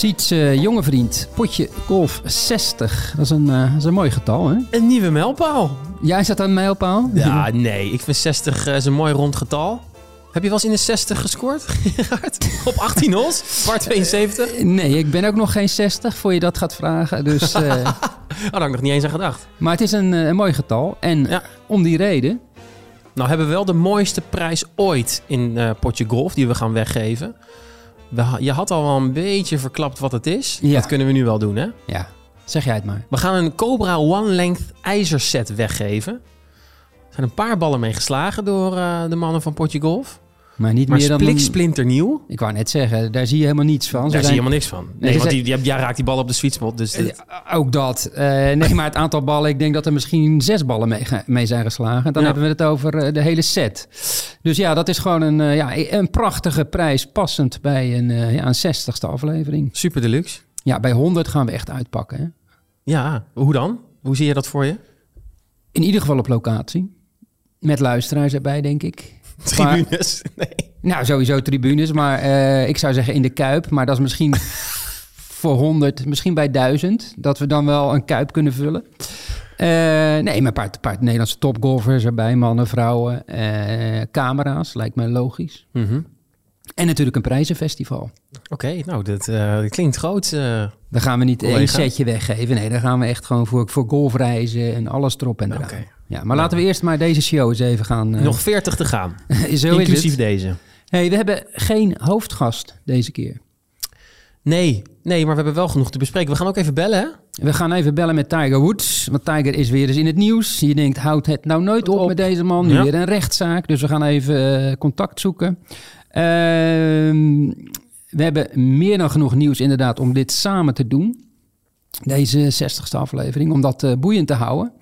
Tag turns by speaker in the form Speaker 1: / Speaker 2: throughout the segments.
Speaker 1: Siets eh, jonge vriend, potje golf 60. Dat is een, eh, dat is een mooi getal, hè?
Speaker 2: Een nieuwe mijlpaal.
Speaker 1: Jij zat aan een mijlpaal?
Speaker 2: Ja, nee. Ik vind 60 eh, is een mooi rond getal. Heb je wel eens in de 60 gescoord, Gerard? Op 18 holes? Par 72?
Speaker 1: Nee, ik ben ook nog geen 60, voor je dat gaat vragen. Dus,
Speaker 2: Oh, daar had ik nog niet eens aan gedacht.
Speaker 1: maar het is een, een mooi getal. En
Speaker 2: Ja.
Speaker 1: om die reden...
Speaker 2: Nou hebben we wel de mooiste prijs ooit in potje golf die we gaan weggeven. We je had al wel een beetje verklapt wat het is.
Speaker 1: Ja.
Speaker 2: Dat kunnen we nu wel doen, hè?
Speaker 1: Ja, zeg jij het maar.
Speaker 2: We gaan een Cobra One Length ijzerset weggeven. Er zijn een paar ballen mee geslagen door eh, de mannen van potje golf.
Speaker 1: Maar niet
Speaker 2: Maar
Speaker 1: meer dan...
Speaker 2: splinternieuw.
Speaker 1: Ik wou net zeggen, daar zie je helemaal niets van.
Speaker 2: Daar zie je helemaal niks van. Nee, want die, die, jij raakt die bal op de sweet spot. Dus dit-
Speaker 1: Eh, Ook dat. Eh, nee, maar het aantal ballen, ik denk dat er misschien zes ballen mee, mee zijn geslagen. Dan
Speaker 2: Ja.
Speaker 1: hebben we het over de hele set. Dus ja, dat is gewoon een, eh, ja, een prachtige prijs passend bij een, eh, ja, een 60ste aflevering.
Speaker 2: super deluxe.
Speaker 1: Ja, bij 100 gaan we echt uitpakken. Hè?
Speaker 2: Ja, hoe dan? Hoe zie je dat voor je?
Speaker 1: In ieder geval op locatie. Met luisteraars erbij, denk ik.
Speaker 2: Tribunes? Nee.
Speaker 1: Nou, sowieso tribunes, maar eh, ik zou zeggen in de Kuip. Maar dat is misschien voor 100, misschien bij 1000. Dat we dan wel een Kuip kunnen vullen. Eh, nee, maar een paar, Nederlandse topgolfers erbij. Mannen, vrouwen. eh, camera's, lijkt me logisch.
Speaker 2: Mhm.
Speaker 1: En natuurlijk een prijzenfestival.
Speaker 2: Oké, nou, dat, eh, klinkt groot. eh.
Speaker 1: Daar gaan we niet één
Speaker 2: Collega.
Speaker 1: setje weggeven. Nee, daar gaan we echt gewoon voor, voor golfreizen en alles erop en eraan. Ja, maar laten we eerst maar deze show eens even gaan...
Speaker 2: Nog 40 te gaan.
Speaker 1: zo
Speaker 2: inclusief deze.
Speaker 1: Hey, we hebben geen hoofdgast deze keer.
Speaker 2: Nee, nee, maar we hebben wel genoeg te bespreken. We gaan ook even bellen, hè?
Speaker 1: We gaan even bellen met Tiger Woods. Want Tiger is weer eens in het nieuws. Je denkt, houdt het nou nooit op,
Speaker 2: op.
Speaker 1: met deze man? Nu
Speaker 2: Ja.
Speaker 1: weer een rechtszaak. Dus we gaan even eh, contact zoeken. Ehm, we hebben meer dan genoeg nieuws inderdaad om dit samen te doen. Deze 60ste aflevering. Om dat eh, boeiend te houden.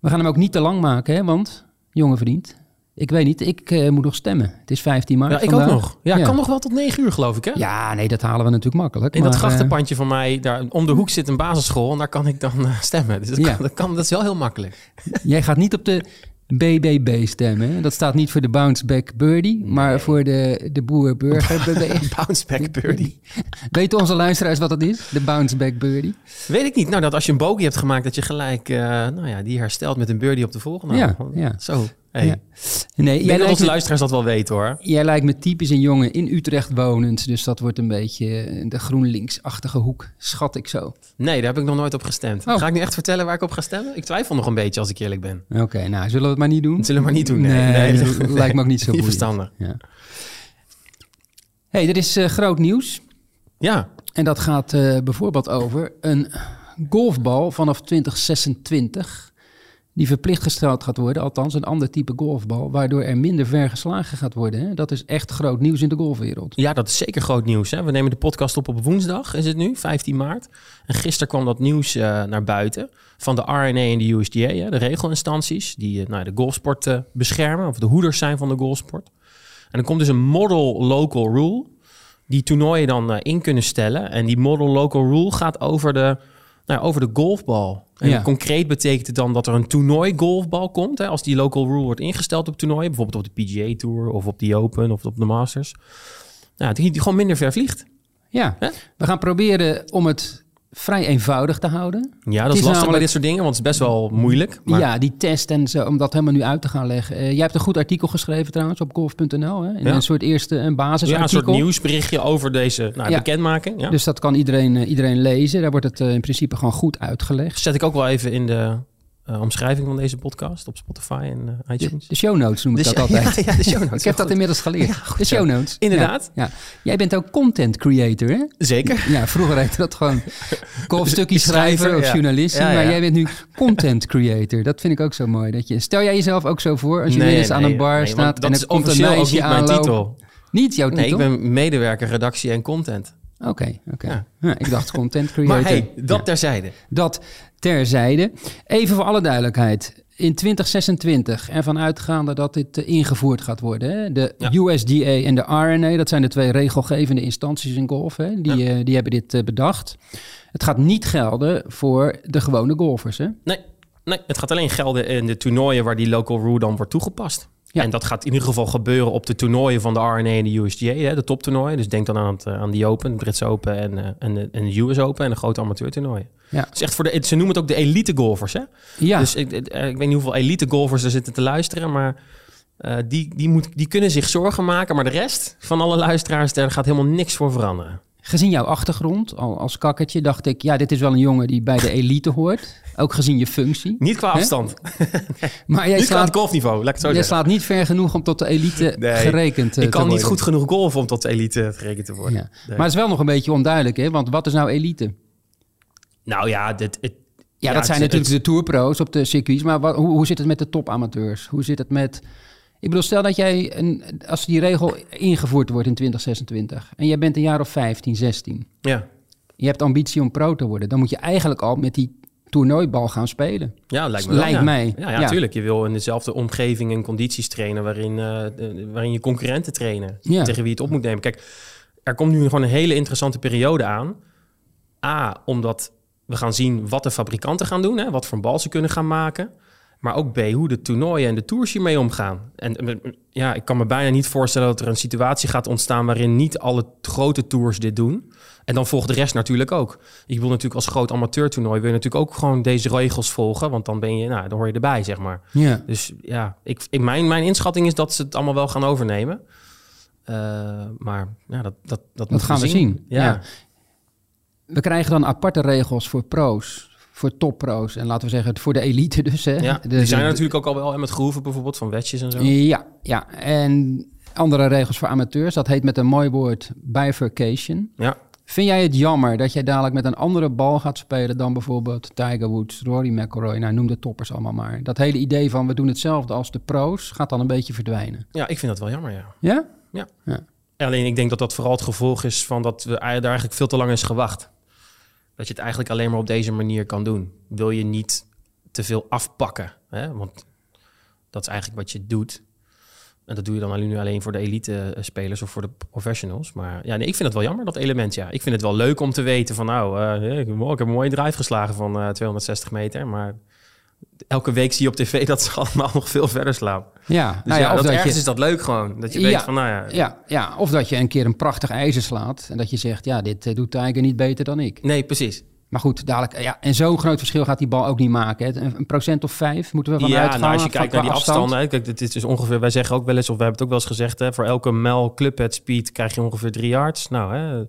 Speaker 1: We gaan hem ook niet te lang maken, hè? Want, jonge vriend... Ik weet niet, ik eh, moet nog stemmen. Het is 15 maart
Speaker 2: Ja, ik
Speaker 1: vandaag.
Speaker 2: ook nog. Ja,
Speaker 1: Ja.
Speaker 2: kan nog wel tot 9 uur, geloof ik, hè?
Speaker 1: Ja, nee, dat halen we natuurlijk makkelijk.
Speaker 2: In dat
Speaker 1: maar, eh,
Speaker 2: grachtenpandje van mij, daar om de hoek zit een basisschool en daar kan ik dan eh, stemmen. Dus dat,
Speaker 1: Ja.
Speaker 2: kan, dat, kan, dat is wel heel makkelijk.
Speaker 1: Jij gaat niet op de BBB stemmen. hè? Dat staat niet voor de Bounce Back Birdie, maar voor de, de Boer-Burger
Speaker 2: Bounce back birdie.
Speaker 1: Weten onze luisteraars wat dat is? De Bounce Back Birdie?
Speaker 2: Weet ik niet. Nou, dat als je een bogey hebt gemaakt, dat je gelijk, nou ja, die herstelt met een birdie op de volgende.
Speaker 1: Ja,
Speaker 2: hole.
Speaker 1: ja.
Speaker 2: Zo. Hey.
Speaker 1: Ja. Nee,
Speaker 2: Ik
Speaker 1: jij
Speaker 2: denk dat
Speaker 1: lijkt,
Speaker 2: onze luisteraars dat wel weten, hoor.
Speaker 1: jij lijkt me typisch een jongen in Utrecht wonend. Dus dat wordt een beetje eh, de GroenLinks-achtige hoek, schat ik zo.
Speaker 2: Nee, daar heb ik nog nooit op gestemd.
Speaker 1: Oh.
Speaker 2: Ga ik nu echt vertellen waar ik op ga stemmen? Ik twijfel nog een beetje, als ik eerlijk ben.
Speaker 1: Oké, nou, zullen we het maar niet doen?
Speaker 2: Dat zullen we maar niet doen. Nee, nee,
Speaker 1: dat lijkt me ook niet zo goed.
Speaker 2: verstandig.
Speaker 1: Ja. hey, er is eh, groot nieuws.
Speaker 2: Ja,
Speaker 1: En dat gaat eh, bijvoorbeeld over een golfbal vanaf 2026. Die verplicht gesteld gaat worden, althans een ander type golfbal, waardoor er minder ver geslagen gaat worden. Hè? Dat is echt groot nieuws in de golfwereld.
Speaker 2: Ja, dat is zeker groot nieuws. Hè? We nemen de podcast op op woensdag, is het nu, 15 maart. En gisteren kwam dat nieuws eh, naar buiten van de RNA en de USDA, hè, de regelinstanties die eh, nou, de golfsport eh, beschermen, of de hoeders zijn van de golfsport. En er komt dus een model local rule, die toernooien dan in kunnen stellen. En die model local rule gaat over de, nou, over de golfbal. En
Speaker 1: Ja.
Speaker 2: concreet betekent het dan dat er een toernooi golfbal komt. Hè, als die local rule wordt ingesteld op toernooien, bijvoorbeeld op de PGA Tour of op de Open of op de Masters. Nou, die, die gewoon minder ver vliegt.
Speaker 1: Ja, we gaan proberen om het vrij eenvoudig te houden.
Speaker 2: Ja, dat is, lastig bij dit soort dingen, want het is best wel moeilijk. Maar
Speaker 1: Ja, die test en zo, om dat helemaal nu uit te gaan leggen. Eh, jij hebt een goed artikel geschreven trouwens op golf.nl.
Speaker 2: Ja.
Speaker 1: Een soort eerste een
Speaker 2: ja, een
Speaker 1: basisartikel.
Speaker 2: soort nieuwsberichtje over deze nou,
Speaker 1: Ja.
Speaker 2: bekendmaking. Ja.
Speaker 1: Dus dat kan iedereen, eh, iedereen lezen. Daar wordt het eh, in principe gewoon goed uitgelegd.
Speaker 2: Zet ik ook wel even in de eh, omschrijving van deze podcast op Spotify en eh, iTunes.
Speaker 1: de show notes noem ik dat altijd.
Speaker 2: Ja, ja, de show notes.
Speaker 1: ik heb dat inmiddels geleerd.
Speaker 2: Ja, goed
Speaker 1: de show notes.
Speaker 2: Inderdaad.
Speaker 1: Ja. Jij bent ook content creator, hè?
Speaker 2: Zeker.
Speaker 1: Ja, vroeger heette dat gewoon golfstukjes schrijver of journalist. Maar jij bent nu content creator. Dat vind ik ook zo mooi. Dat je, stel jij jezelf ook zo voor als je eens aan een bar
Speaker 2: nee,
Speaker 1: staat en
Speaker 2: is
Speaker 1: er komt een meisje
Speaker 2: mijn
Speaker 1: aanlopen.
Speaker 2: titel.
Speaker 1: Niet jouw
Speaker 2: Nee,
Speaker 1: titel?
Speaker 2: ik ben medewerker redactie en content.
Speaker 1: Oké, oké.
Speaker 2: Ja.
Speaker 1: Ja, ik dacht content creator.
Speaker 2: Maar hey, dat
Speaker 1: Ja.
Speaker 2: terzijde.
Speaker 1: Dat terzijde. Even voor alle duidelijkheid. In 2026, ervan uitgaande dat dit eh, ingevoerd gaat worden. Hè? De. USDA en de RNA, dat zijn de twee regelgevende instanties in golf. Hè? Die, eh, die hebben dit eh, bedacht. Het gaat niet gelden voor de gewone golfers. Hè?
Speaker 2: Nee, nee, het gaat alleen gelden in de toernooien waar die local rule dan wordt toegepast.
Speaker 1: Ja.
Speaker 2: En dat gaat in ieder geval gebeuren op de toernooien van de RNA en de USGA, hè, de toptoernooien. Dus denk dan aan, het, eh, aan die Open, de Brits Open en, eh, en, de, en de US Open en de grote amateurtoernooien.
Speaker 1: Ja.
Speaker 2: Het is echt voor de, ze noemen het ook de elite golfers, hè?
Speaker 1: Ja,
Speaker 2: Dus ik, ik, ik weet niet hoeveel elite golfers er zitten te luisteren, maar eh, die, die, moet, die kunnen zich zorgen maken. Maar de rest van alle luisteraars, daar gaat helemaal niks voor veranderen.
Speaker 1: Gezien jouw achtergrond al als kakkertje, dacht ik, ja, dit is wel een jongen die bij de elite hoort. Ook gezien je functie.
Speaker 2: Niet qua afstand,
Speaker 1: Maar jij
Speaker 2: niet
Speaker 1: slaat,
Speaker 2: golfniveau, laat ik zo
Speaker 1: jij slaat niet ver genoeg om tot de elite
Speaker 2: Nee,
Speaker 1: gerekend eh,
Speaker 2: Ik
Speaker 1: te
Speaker 2: kan niet
Speaker 1: worden.
Speaker 2: goed genoeg golven om tot de elite gerekend te worden.
Speaker 1: Ja.
Speaker 2: Nee.
Speaker 1: Maar het is wel nog een beetje onduidelijk, hè? Want wat is nou elite?
Speaker 2: Nou ja, dit, het,
Speaker 1: Ja, dat zijn
Speaker 2: het-
Speaker 1: natuurlijk de tourpro's op de circuits. Maar wat, hoe, hoe zit het met de topamateurs? Hoe zit het met... Ik bedoel, stel dat jij, een, als die regel ingevoerd wordt in 2026... en jij bent een jaar of 15, 16...
Speaker 2: ja.
Speaker 1: je hebt ambitie om pro te worden... dan moet je eigenlijk al met die toernooibal gaan spelen.
Speaker 2: Ja, lijkt me wel,
Speaker 1: Lijkt
Speaker 2: ja.
Speaker 1: mij.
Speaker 2: Ja, ja,
Speaker 1: Ja.
Speaker 2: tuurlijk. Je wil in dezelfde omgeving en condities trainen... waarin, eh, waarin je concurrenten trainen.
Speaker 1: Ja.
Speaker 2: Tegen wie je het op moet nemen. Kijk, er komt nu gewoon een hele interessante periode aan. A, omdat we gaan zien wat de fabrikanten gaan doen. Hè, wat voor een bal ze kunnen gaan maken. Maar ook B, hoe de toernooien en de tours hiermee omgaan. En eh, ja, ik kan me bijna niet voorstellen dat er een situatie gaat ontstaan... waarin niet alle grote tours dit doen. En dan volgt de rest natuurlijk ook. Ik wil natuurlijk als groot amateurtoernooi... wil je natuurlijk ook gewoon deze regels volgen. Want dan, ben je, nou, dan hoor je erbij, zeg maar.
Speaker 1: Ja.
Speaker 2: Dus ja, ik, ik, mijn, mijn inschatting is dat ze het allemaal wel gaan overnemen. Eh, maar ja, dat, dat, dat,
Speaker 1: Dat gaan we zien.
Speaker 2: Ja.
Speaker 1: Ja. We krijgen dan aparte regels voor pro's, voor toppro's. En laten we zeggen, voor de elite dus. Hè?
Speaker 2: Ja,
Speaker 1: De-
Speaker 2: die zijn er natuurlijk ook al wel hè, met groeven bijvoorbeeld van wetjes en zo.
Speaker 1: Ja, ja. En andere regels voor amateurs. Dat heet met een mooi woord bifurcation.
Speaker 2: Ja,
Speaker 1: Vind jij het jammer dat jij dadelijk met een andere bal gaat spelen dan bijvoorbeeld Tiger Woods, Rory McIlroy, nou noem de toppers allemaal maar. Dat hele idee van we doen hetzelfde als de pro's gaat dan een beetje verdwijnen.
Speaker 2: ja, ik vind dat wel jammer, ja.
Speaker 1: Ja?
Speaker 2: ja.
Speaker 1: Ja.
Speaker 2: Alleen ik denk dat dat vooral het gevolg is van dat we daar eigenlijk veel te lang is gewacht. Dat je het eigenlijk alleen maar op deze manier kan doen. Wil je niet te veel afpakken, hè? want dat is eigenlijk wat je doet. En dat doe je dan nu alleen voor de elite-spelers of voor de professionals. Maar ja, nee, ik vind het wel jammer, dat element. Ja. Ik vind het wel leuk om te weten van... nou, eh, ik, heb een mooie drive geslagen van eh, 260 meter. Maar elke week zie je op tv dat ze allemaal nog veel verder slaan.
Speaker 1: Ja,
Speaker 2: Dus
Speaker 1: nou
Speaker 2: ja,
Speaker 1: ja, of
Speaker 2: dat,
Speaker 1: dat
Speaker 2: ergens
Speaker 1: je,
Speaker 2: is dat leuk gewoon. Dat je
Speaker 1: Ja.
Speaker 2: weet van, nou ja...
Speaker 1: ja, ja, of dat je een keer een prachtig ijzer slaat en dat je zegt, ja, dit eh, doet Tiger niet beter dan ik.
Speaker 2: Nee, precies.
Speaker 1: Maar goed, dadelijk, ja, en zo'n groot verschil gaat die bal ook niet maken. Hè. Een, een procent of vijf moeten we van
Speaker 2: Ja,
Speaker 1: uitgaan.
Speaker 2: nou, als je kijkt naar die
Speaker 1: afstand.
Speaker 2: afstanden. Kijk, dit is dus ongeveer, wij zeggen ook wel eens, of we hebben het ook wel eens gezegd, hè, voor elke mijl clubhead speed krijg je ongeveer drie yards. Nou, hè,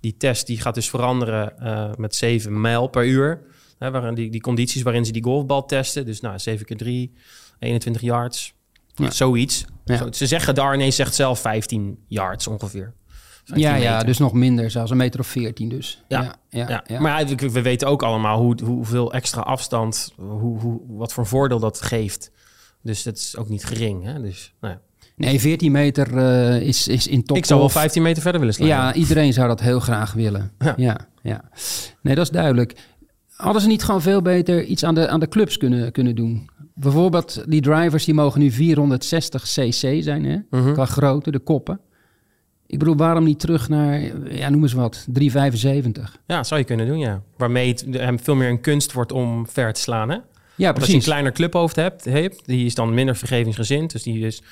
Speaker 2: die test die gaat dus veranderen eh, met 7 mijl per uur. Hè, waarin die, die condities waarin ze die golfbal testen. Dus nou, 7 keer 3, 21 yards.
Speaker 1: Ja.
Speaker 2: Zoiets.
Speaker 1: Ja.
Speaker 2: Zo, ze zeggen, de RNA zegt zelf 15 yards ongeveer. 15
Speaker 1: Ja, ja, dus nog minder, zelfs een meter of veertien dus.
Speaker 2: Ja,
Speaker 1: ja, ja,
Speaker 2: maar we, we weten ook allemaal hoe, hoeveel extra afstand, hoe, hoe, wat voor voordeel dat geeft. Dus dat is ook niet gering. Hè? Dus, nou ja.
Speaker 1: Nee, 14 meter eh, is, is in top
Speaker 2: Ik zou wel
Speaker 1: golf-
Speaker 2: 15 meter verder willen slaan.
Speaker 1: Ja, iedereen zou dat heel graag willen.
Speaker 2: Ja.
Speaker 1: Ja. Ja, Nee, dat is duidelijk. Hadden ze niet gewoon veel beter iets aan de, aan de clubs kunnen, kunnen doen? Bijvoorbeeld die drivers die mogen nu 460 cc zijn, hè?
Speaker 2: Mhm.
Speaker 1: qua grootte, de koppen. Ik bedoel, waarom niet terug naar, ja, noem eens wat, 375?
Speaker 2: Ja, zou je kunnen doen, ja. Waarmee het hem veel meer een kunst wordt om ver te slaan. Hè?
Speaker 1: Ja,
Speaker 2: Want als je een
Speaker 1: precies.
Speaker 2: kleiner clubhoofd hebt, hebt, die is dan minder vergevingsgezind. Dus die is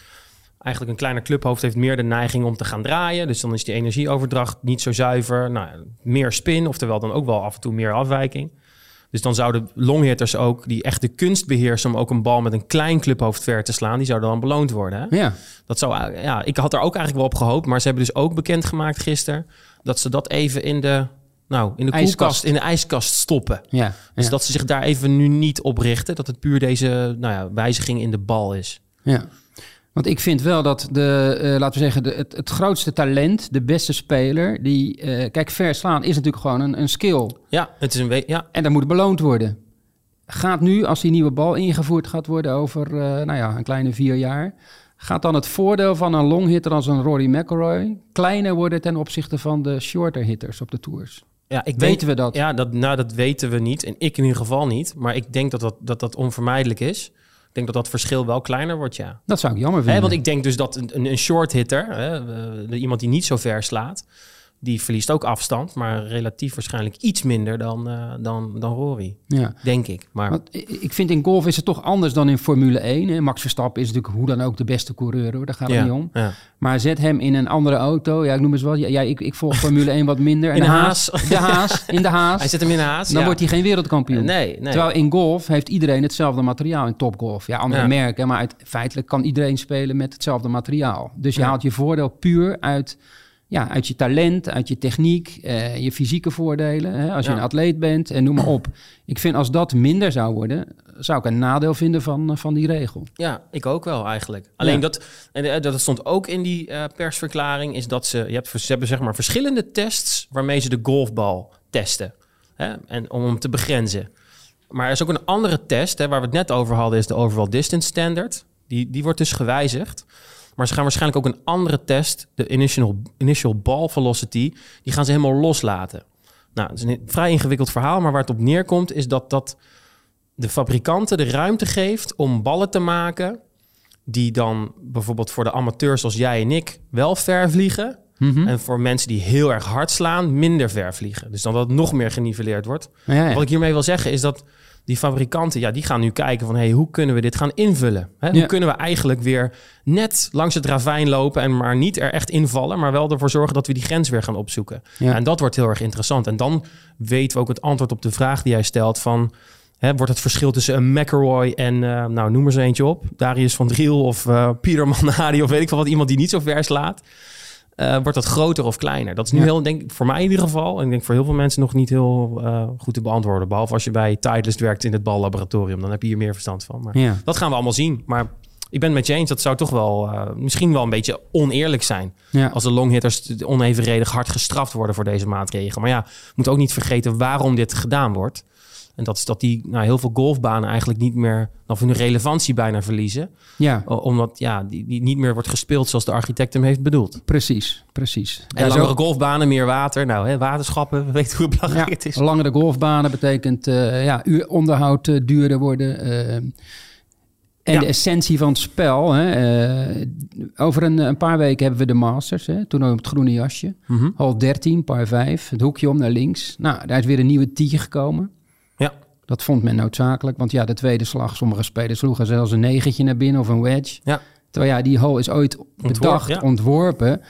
Speaker 2: eigenlijk een kleiner clubhoofd heeft meer de neiging om te gaan draaien. Dus dan is die energieoverdracht niet zo zuiver. Nou, meer spin, oftewel dan ook wel af en toe meer afwijking. Dus dan zouden longhitters ook, die echt de kunst beheersen om ook een bal met een klein clubhoofd ver te slaan, die zouden dan beloond worden. Hè?
Speaker 1: Ja,
Speaker 2: Dat zou, ja, ik had er ook eigenlijk wel op gehoopt, maar ze hebben dus ook bekendgemaakt gisteren dat ze dat even in de, nou, in de
Speaker 1: Ijskast.
Speaker 2: koelkast, in de ijskast stoppen.
Speaker 1: ja.
Speaker 2: Dus
Speaker 1: ja,
Speaker 2: dat ze zich daar even nu niet op richten. Dat het puur deze nou ja, wijziging in de bal is.
Speaker 1: ja. Want ik vind wel dat de, eh, laten we zeggen, de, het, het grootste talent, de beste speler, die, eh, kijk, ver slaan is natuurlijk gewoon een, een skill.
Speaker 2: Ja, het is een ja,
Speaker 1: En dat moet beloond worden. Gaat nu, als die nieuwe bal ingevoerd gaat worden over eh, nou ja, een kleine vier jaar... gaat dan het voordeel van een longhitter als een Rory McIlroy... kleiner worden ten opzichte van de shorter hitters op de tours?
Speaker 2: ja, ik
Speaker 1: Weten we dat?
Speaker 2: Ja, dat, nou, dat weten we niet. En ik in ieder geval niet. Maar ik denk dat dat, dat, dat onvermijdelijk is. Ik denk dat dat verschil wel kleiner wordt, ja.
Speaker 1: Dat zou ik jammer vinden.
Speaker 2: Hè, want ik denk dus dat een, een, short hitter, hè, eh, iemand die niet zo ver slaat, die verliest ook afstand, maar relatief waarschijnlijk iets minder dan, uh, dan, dan Rory.
Speaker 1: Ja.
Speaker 2: Denk ik. Maar...
Speaker 1: Want ik vind in golf is het toch anders dan in Formule 1. Hè? Max Verstappen is natuurlijk hoe dan ook de beste coureur, hoor. daar gaat het
Speaker 2: ja,
Speaker 1: niet om.
Speaker 2: ja.
Speaker 1: Maar zet hem in een andere auto. Ja, ik noem eens wat. Ja, ik, ik volg Formule 1 wat minder. En
Speaker 2: In
Speaker 1: de Haas. De Haas. In de Haas.
Speaker 2: Hij zet hem in de haas.
Speaker 1: Dan wordt hij geen wereldkampioen.
Speaker 2: Nee, nee.
Speaker 1: Terwijl in golf heeft iedereen hetzelfde materiaal in topgolf. Ja, andere merken, maar uit, feitelijk kan iedereen spelen met hetzelfde materiaal. Dus je haalt je voordeel puur uit, ja, uit je talent, uit je techniek, eh, je fysieke voordelen. Hè, als je een atleet bent en noem maar op. Ik vind als dat minder zou worden, zou ik een nadeel vinden van, eh, van die regel.
Speaker 2: Ja, ik ook wel eigenlijk. Alleen
Speaker 1: Ja.
Speaker 2: dat, en eh, dat stond ook in die persverklaring, is dat ze, je hebt, ze hebben zeg maar verschillende tests waarmee ze de golfbal testen. Hè? En om hem te begrenzen. Maar er is ook een andere test, hè, waar we het net over hadden, is de overall distance standard. Die, die wordt dus gewijzigd. Maar ze gaan waarschijnlijk ook een andere test, de initial, initial ball velocity, die gaan ze helemaal loslaten. Nou, het is een vrij ingewikkeld verhaal, maar waar het op neerkomt is dat dat de fabrikanten de ruimte geeft om ballen te maken die dan bijvoorbeeld voor de amateurs zoals jij en ik wel ver vliegen.
Speaker 1: Mhm.
Speaker 2: En voor mensen die heel erg hard slaan, minder ver vliegen. Dus dan dat het nog meer geniveleerd wordt.
Speaker 1: Ja, ja.
Speaker 2: Wat ik hiermee wil zeggen is dat die fabrikanten, ja, die gaan nu kijken van... hey, hoe kunnen we dit gaan invullen? Hè? Hoe kunnen we eigenlijk weer net langs het ravijn lopen... en maar niet er echt invallen, maar wel ervoor zorgen dat we die grens weer gaan opzoeken.
Speaker 1: Ja.
Speaker 2: En dat wordt heel erg interessant. En dan weten we ook het antwoord op de vraag die jij stelt van... Hè, wordt het verschil tussen een McElroy en, eh, nou noem er eens eentje op... Darius van Driel of eh Pieter Manhadi of weet ik veel wat... iemand die niet zo ver slaat... eh, wordt dat groter of kleiner? Dat is nu
Speaker 1: Ja.
Speaker 2: heel, denk ik, voor mij in ieder geval... en ik denk voor heel veel mensen nog niet heel eh, goed te beantwoorden. Behalve als je bij Titleist werkt in het ballaboratorium. Dan heb je hier meer verstand van. Maar
Speaker 1: Ja.
Speaker 2: dat gaan we allemaal zien. Maar ik ben met je eens. Dat zou toch wel eh, misschien wel een beetje oneerlijk zijn.
Speaker 1: Ja.
Speaker 2: Als de longhitters onevenredig hard gestraft worden voor deze maatregelen. Maar ja, we moeten ook niet vergeten waarom dit gedaan wordt. En dat is dat die nou, heel veel golfbanen eigenlijk niet meer... of hun relevantie bijna verliezen.
Speaker 1: ja,
Speaker 2: Omdat ja, die, die niet meer wordt gespeeld zoals de architect hem heeft bedoeld.
Speaker 1: precies, precies.
Speaker 2: En langere
Speaker 1: ook-
Speaker 2: golfbanen, meer water. Nou, hè, waterschappen, we weten hoe belangrijk het is.
Speaker 1: Langere golfbanen betekent eh ja, uur onderhoud eh, duurder worden. eh, en
Speaker 2: Ja.
Speaker 1: de essentie van het spel. Hè, over een, een paar weken hebben we de Masters. Hè, toernooi op het groene jasje.
Speaker 2: Mhm.
Speaker 1: Hal 13, par 5. Het hoekje om naar links. Nou, daar is weer een nieuwe tee gekomen. Dat vond men noodzakelijk. Want ja, de tweede slag, sommige spelers sloegen zelfs een negentje naar binnen of een wedge.
Speaker 2: ja.
Speaker 1: Terwijl ja, die hole is ooit bedacht,
Speaker 2: ja.
Speaker 1: ontworpen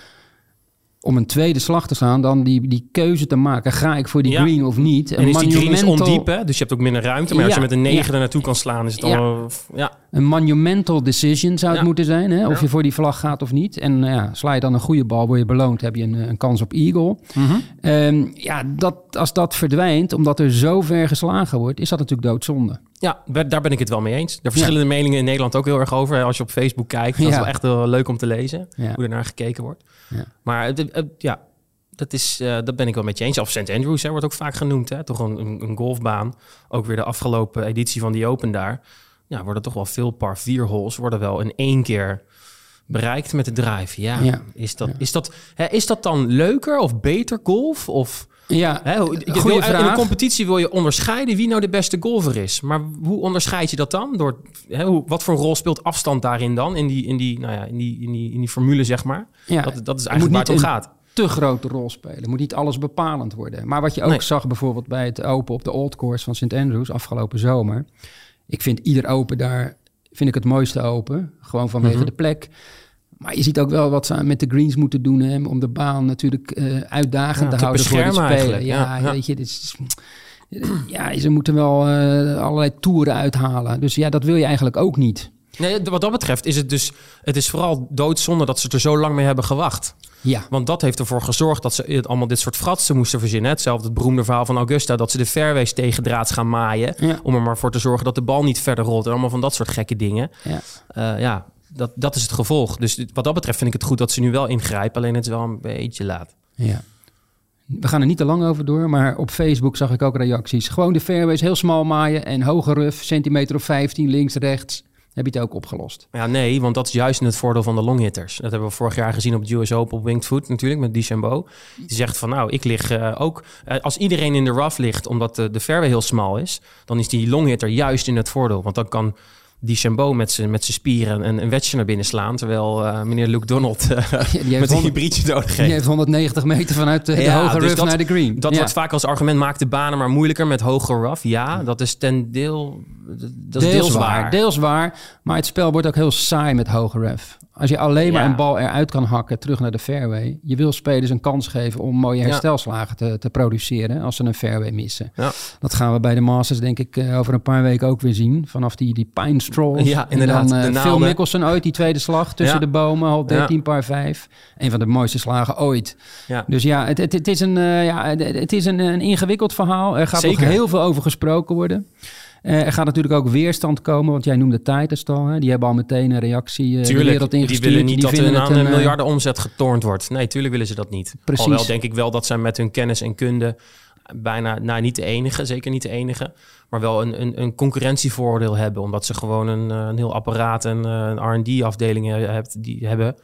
Speaker 1: om een tweede slag te slaan, dan die, die keuze te maken. Ga ik voor die
Speaker 2: Ja.
Speaker 1: green of niet?
Speaker 2: En is die green is
Speaker 1: monumental-
Speaker 2: ondiep, hè? dus je hebt ook minder ruimte. Maar als je met een negen
Speaker 1: ja.
Speaker 2: er naartoe kan slaan, is het dan...
Speaker 1: Ja. Een monumental decision zou het moeten zijn. Hè? Of je voor die vlag gaat of niet. En ja, sla je dan een goede bal, word je beloond, heb je een, een kans op eagle.
Speaker 2: Mhm.
Speaker 1: Ehm, ja, dat, als dat verdwijnt, omdat er zo ver geslagen wordt, is dat natuurlijk doodzonde.
Speaker 2: Ja, daar ben ik het wel mee eens. Er verschillende meningen in Nederland ook heel erg over. Als je op Facebook kijkt, dat is
Speaker 1: Ja.
Speaker 2: wel echt wel leuk om te lezen.
Speaker 1: Ja.
Speaker 2: Hoe er naar gekeken wordt.
Speaker 1: Ja.
Speaker 2: Maar ja, dat, is, eh, dat ben ik wel met je eens. Of St. Andrews hè, wordt ook vaak genoemd. Hè? Toch een, een, een golfbaan. Ook weer de afgelopen editie van die Open daar. Ja, worden toch wel veel par 4 holes worden wel in één keer bereikt met de drive. Ja,
Speaker 1: Ja.
Speaker 2: Is, dat, is, dat, hè, is dat dan leuker of beter golf? Of,
Speaker 1: Ja,
Speaker 2: hè, hoe- je
Speaker 1: goede
Speaker 2: wil- In
Speaker 1: vraag.
Speaker 2: een competitie wil je onderscheiden wie nou de beste golfer is. Maar hoe onderscheid je dat dan? Door, hè, hoe, wat voor rol speelt afstand daarin dan? In die, in die, nou ja, in die, in die, in die formule, zeg maar.
Speaker 1: Ja,
Speaker 2: dat, dat is eigenlijk waar het om gaat.
Speaker 1: te grote rol spelen. Moet niet alles bepalend worden. Maar wat je ook
Speaker 2: Nee.
Speaker 1: zag bijvoorbeeld bij het Open op de Old Course van St. Andrews afgelopen zomer. Ik vind ieder Open daar, vind ik het mooiste Open. Gewoon vanwege
Speaker 2: Mhm.
Speaker 1: de plek. Maar je ziet ook wel wat ze met de greens moeten doen hè, om de baan natuurlijk eh, uitdagend
Speaker 2: Ja,
Speaker 1: te houden voor de spelen. Ja, weet je, dit is, ja, ze moeten wel eh, allerlei toeren uithalen. Dus ja, dat wil je eigenlijk ook niet.
Speaker 2: Nee, wat dat betreft is het dus... Het is vooral doodzonde dat ze er zo lang mee hebben gewacht.
Speaker 1: Ja,
Speaker 2: Want dat heeft ervoor gezorgd dat ze allemaal dit soort fratsen moesten verzinnen. Hetzelfde het beroemde verhaal van Augusta... dat ze de fairways tegen draads gaan maaien...
Speaker 1: Ja.
Speaker 2: om er maar voor te zorgen dat de bal niet verder rolt. En allemaal van dat soort gekke dingen.
Speaker 1: ja.
Speaker 2: Eh, ja, dat, dat is het gevolg. Dus wat dat betreft vind ik het goed dat ze nu wel ingrijpen. Alleen het is wel een beetje laat.
Speaker 1: Ja. We gaan er niet te lang over door, maar op Facebook zag ik ook reacties. Gewoon de fairways heel smal maaien en hoge ruf, centimeter of 15 links, rechts. Heb je het ook opgelost?
Speaker 2: Ja, nee, want dat is juist het voordeel van de longhitters. Dat hebben we vorig jaar gezien op het US Open op Winged Foot natuurlijk met DeChambeau. Die zegt van nou, ik lig eh, ook... eh, als iedereen in de rough ligt omdat de, de fairway heel smal is... dan is die longhitter juist in het voordeel. Want dan kan die Chambeau met zijn met zijn spieren een, een wedje naar binnen slaan. Terwijl eh, meneer Luke Donald uh,
Speaker 1: heeft
Speaker 2: met een
Speaker 1: 100
Speaker 2: hybriedje nodig
Speaker 1: Die
Speaker 2: heeft.
Speaker 1: heeft 190 meter vanuit de, de
Speaker 2: Ja,
Speaker 1: hoge
Speaker 2: dus
Speaker 1: rough
Speaker 2: dat-
Speaker 1: naar de green.
Speaker 2: Dat
Speaker 1: Ja.
Speaker 2: wordt vaak als argument, maakt de banen maar moeilijker met hoger rough. Ja, dat is ten deel... Dat is deels, waar.
Speaker 1: Deels waar. Maar het spel wordt ook heel saai met hoge ref. Als je alleen maar
Speaker 2: Ja.
Speaker 1: een bal eruit kan hakken terug naar de fairway. Je wil spelers een kans geven om mooie herstelslagen te, te produceren als ze een fairway missen.
Speaker 2: Ja.
Speaker 1: Dat gaan we bij de Masters denk ik eh, over een paar weken ook weer zien. Vanaf die, die pine strolls.
Speaker 2: Ja,
Speaker 1: En
Speaker 2: inderdaad,
Speaker 1: Dan, eh, Phil. Mickelson ooit, die tweede slag tussen
Speaker 2: Ja.
Speaker 1: de bomen. Al 13
Speaker 2: Ja.
Speaker 1: par 5. Een van de mooiste slagen ooit. Dus ja, het, het, het is, een, eh, ja, het, het is een, een ingewikkeld verhaal. Er gaat
Speaker 2: Zeker.
Speaker 1: nog heel veel over gesproken worden. Eh, er gaat natuurlijk ook weerstand komen, want jij noemde Titus al. Hè? Die hebben al meteen een reactie eh, de
Speaker 2: Tuurlijk, die
Speaker 1: ingestuurd.
Speaker 2: willen niet dat
Speaker 1: het
Speaker 2: aan een
Speaker 1: eh,
Speaker 2: miljarden omzet getornd wordt. Nee, tuurlijk willen ze dat niet.
Speaker 1: Precies.
Speaker 2: Alhoewel denk ik wel dat zij met hun kennis en kunde bijna, nou niet de enige, zeker niet de enige, maar wel een, een, een concurrentievoordeel hebben. Omdat ze gewoon een, een heel apparaat en een R&D-afdeling hebt, die hebben,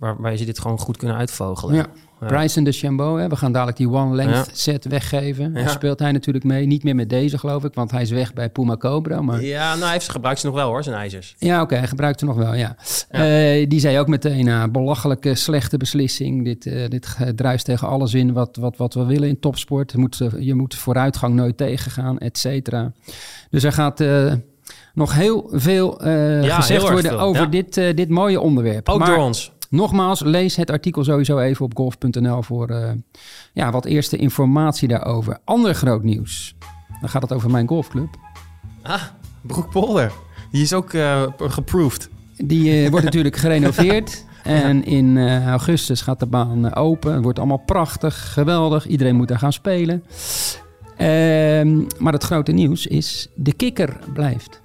Speaker 2: waarbij ze dit gewoon goed kunnen uitvogelen.
Speaker 1: Ja. Bryson de Chambeau, hè? we gaan dadelijk die one length
Speaker 2: Ja.
Speaker 1: set weggeven. Daar
Speaker 2: Ja.
Speaker 1: speelt hij natuurlijk mee. Niet meer met deze geloof ik, want hij is weg bij Puma Cobra. Maar
Speaker 2: Ja, nou, hij heeft, gebruikt ze nog wel hoor, zijn ijzers.
Speaker 1: Ja, oké, hij gebruikt ze nog wel, ja.
Speaker 2: Ja.
Speaker 1: Eh, die zei ook meteen, uh, belachelijke, slechte beslissing. Dit, eh, dit eh, druist tegen alles in wat, wat, wat we willen in topsport. Je moet, eh, je moet vooruitgang nooit tegengaan, et cetera. Dus er gaat eh, nog heel veel eh,
Speaker 2: Ja,
Speaker 1: gezegd
Speaker 2: heel
Speaker 1: worden
Speaker 2: veel,
Speaker 1: over
Speaker 2: ja.
Speaker 1: dit, eh, dit mooie onderwerp.
Speaker 2: Ook
Speaker 1: Maar
Speaker 2: door ons.
Speaker 1: Nogmaals, lees het artikel sowieso even op golf.nl voor eh, ja, wat eerste informatie daarover. Ander groot nieuws. Dan gaat het over mijn golfclub.
Speaker 2: Ah, Broek Polder. Die is ook eh geproved.
Speaker 1: Die eh, wordt natuurlijk gerenoveerd. En in augustus gaat de baan open. Het wordt allemaal prachtig, geweldig. Iedereen moet daar gaan spelen. Ehm, maar het grote nieuws is, de kikker blijft.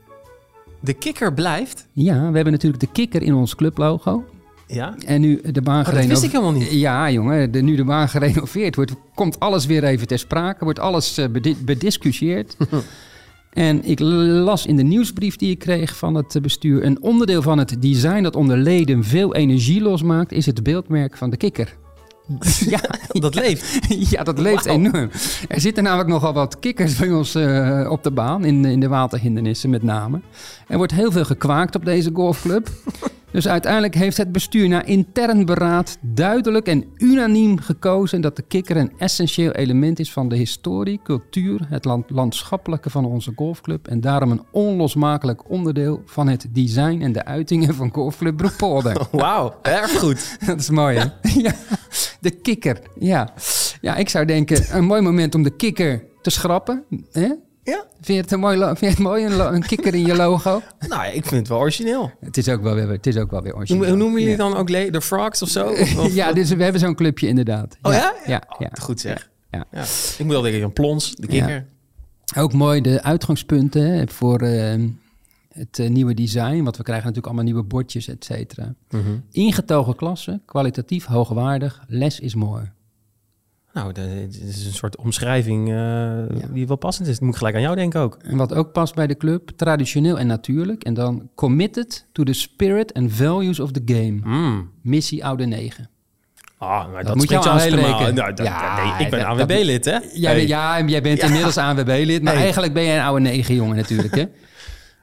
Speaker 2: De kikker blijft.
Speaker 1: Ja, we hebben natuurlijk de kikker in ons clublogo.
Speaker 2: Ja.
Speaker 1: En nu de baan
Speaker 2: Oh, dat wist ik
Speaker 1: gerenoveerd.
Speaker 2: helemaal niet.
Speaker 1: Ja, jongen, de, nu de baan gerenoveerd wordt, komt alles weer even ter sprake. Wordt alles eh, bedi- bediscussieerd. en ik las in de nieuwsbrief die ik kreeg van het bestuur... een onderdeel van het design dat onder leden veel energie losmaakt... is het beeldmerk van de kikker. ja,
Speaker 2: Dat leeft.
Speaker 1: ja, dat leeft enorm. Er zitten namelijk nogal wat kikkers bij ons eh, op de baan, in, in de waterhindernissen met name. Er wordt heel veel gekwaakt op deze golfclub. Dus uiteindelijk heeft het bestuur na intern beraad duidelijk en unaniem gekozen dat de kikker een essentieel element is van de historie, cultuur, het land, landschappelijke van onze golfclub en daarom een onlosmakelijk onderdeel van het design en de uitingen van golfclub Broekpolder.
Speaker 2: Wauw, erg goed.
Speaker 1: Dat is mooi, hè? ja, de kikker. Ja. ja, ik zou denken, een mooi moment om de kikker te schrappen. Hè?
Speaker 2: Ja.
Speaker 1: Vind je het een mooi, lo- vind je het mooi een, kikker in je logo?
Speaker 2: Nou, ik vind het wel origineel.
Speaker 1: Het is ook wel weer, het is ook wel weer origineel.
Speaker 2: hoe noemen jullie
Speaker 1: ja.
Speaker 2: dan ook de frogs of zo? Of- of-
Speaker 1: ja, dus we hebben zo'n clubje inderdaad.
Speaker 2: Oh ja?
Speaker 1: Ja,
Speaker 2: Oh. Goed zeg.
Speaker 1: Ja.
Speaker 2: Ik moet wel denken, een plons, de kikker.
Speaker 1: Ook mooi de uitgangspunten voor eh, het eh, nieuwe design. Want we krijgen natuurlijk allemaal nieuwe bordjes, et cetera.
Speaker 2: Mhm.
Speaker 1: Ingetogen klasse, kwalitatief hoogwaardig, les is mooi.
Speaker 2: Nou, dat dit is een soort omschrijving eh, die wel passend is. Dat moet ik gelijk aan jou denken ook.
Speaker 1: En wat ook past bij de club, traditioneel en natuurlijk. En dan committed to the spirit and values of the game.
Speaker 2: Mm.
Speaker 1: Missie Oude 9.
Speaker 2: Ah, maar dat,
Speaker 1: moet je aanspreken.
Speaker 2: helemaal. Nou, dat-
Speaker 1: Ja,
Speaker 2: nee, ik ben AWB-lid, hè?
Speaker 1: Jij,
Speaker 2: Hey,
Speaker 1: ja, jij bent
Speaker 2: Ja.
Speaker 1: inmiddels ANWB-lid, maar
Speaker 2: Hey.
Speaker 1: eigenlijk ben jij een oude 9 jongen natuurlijk. Hè? Ja.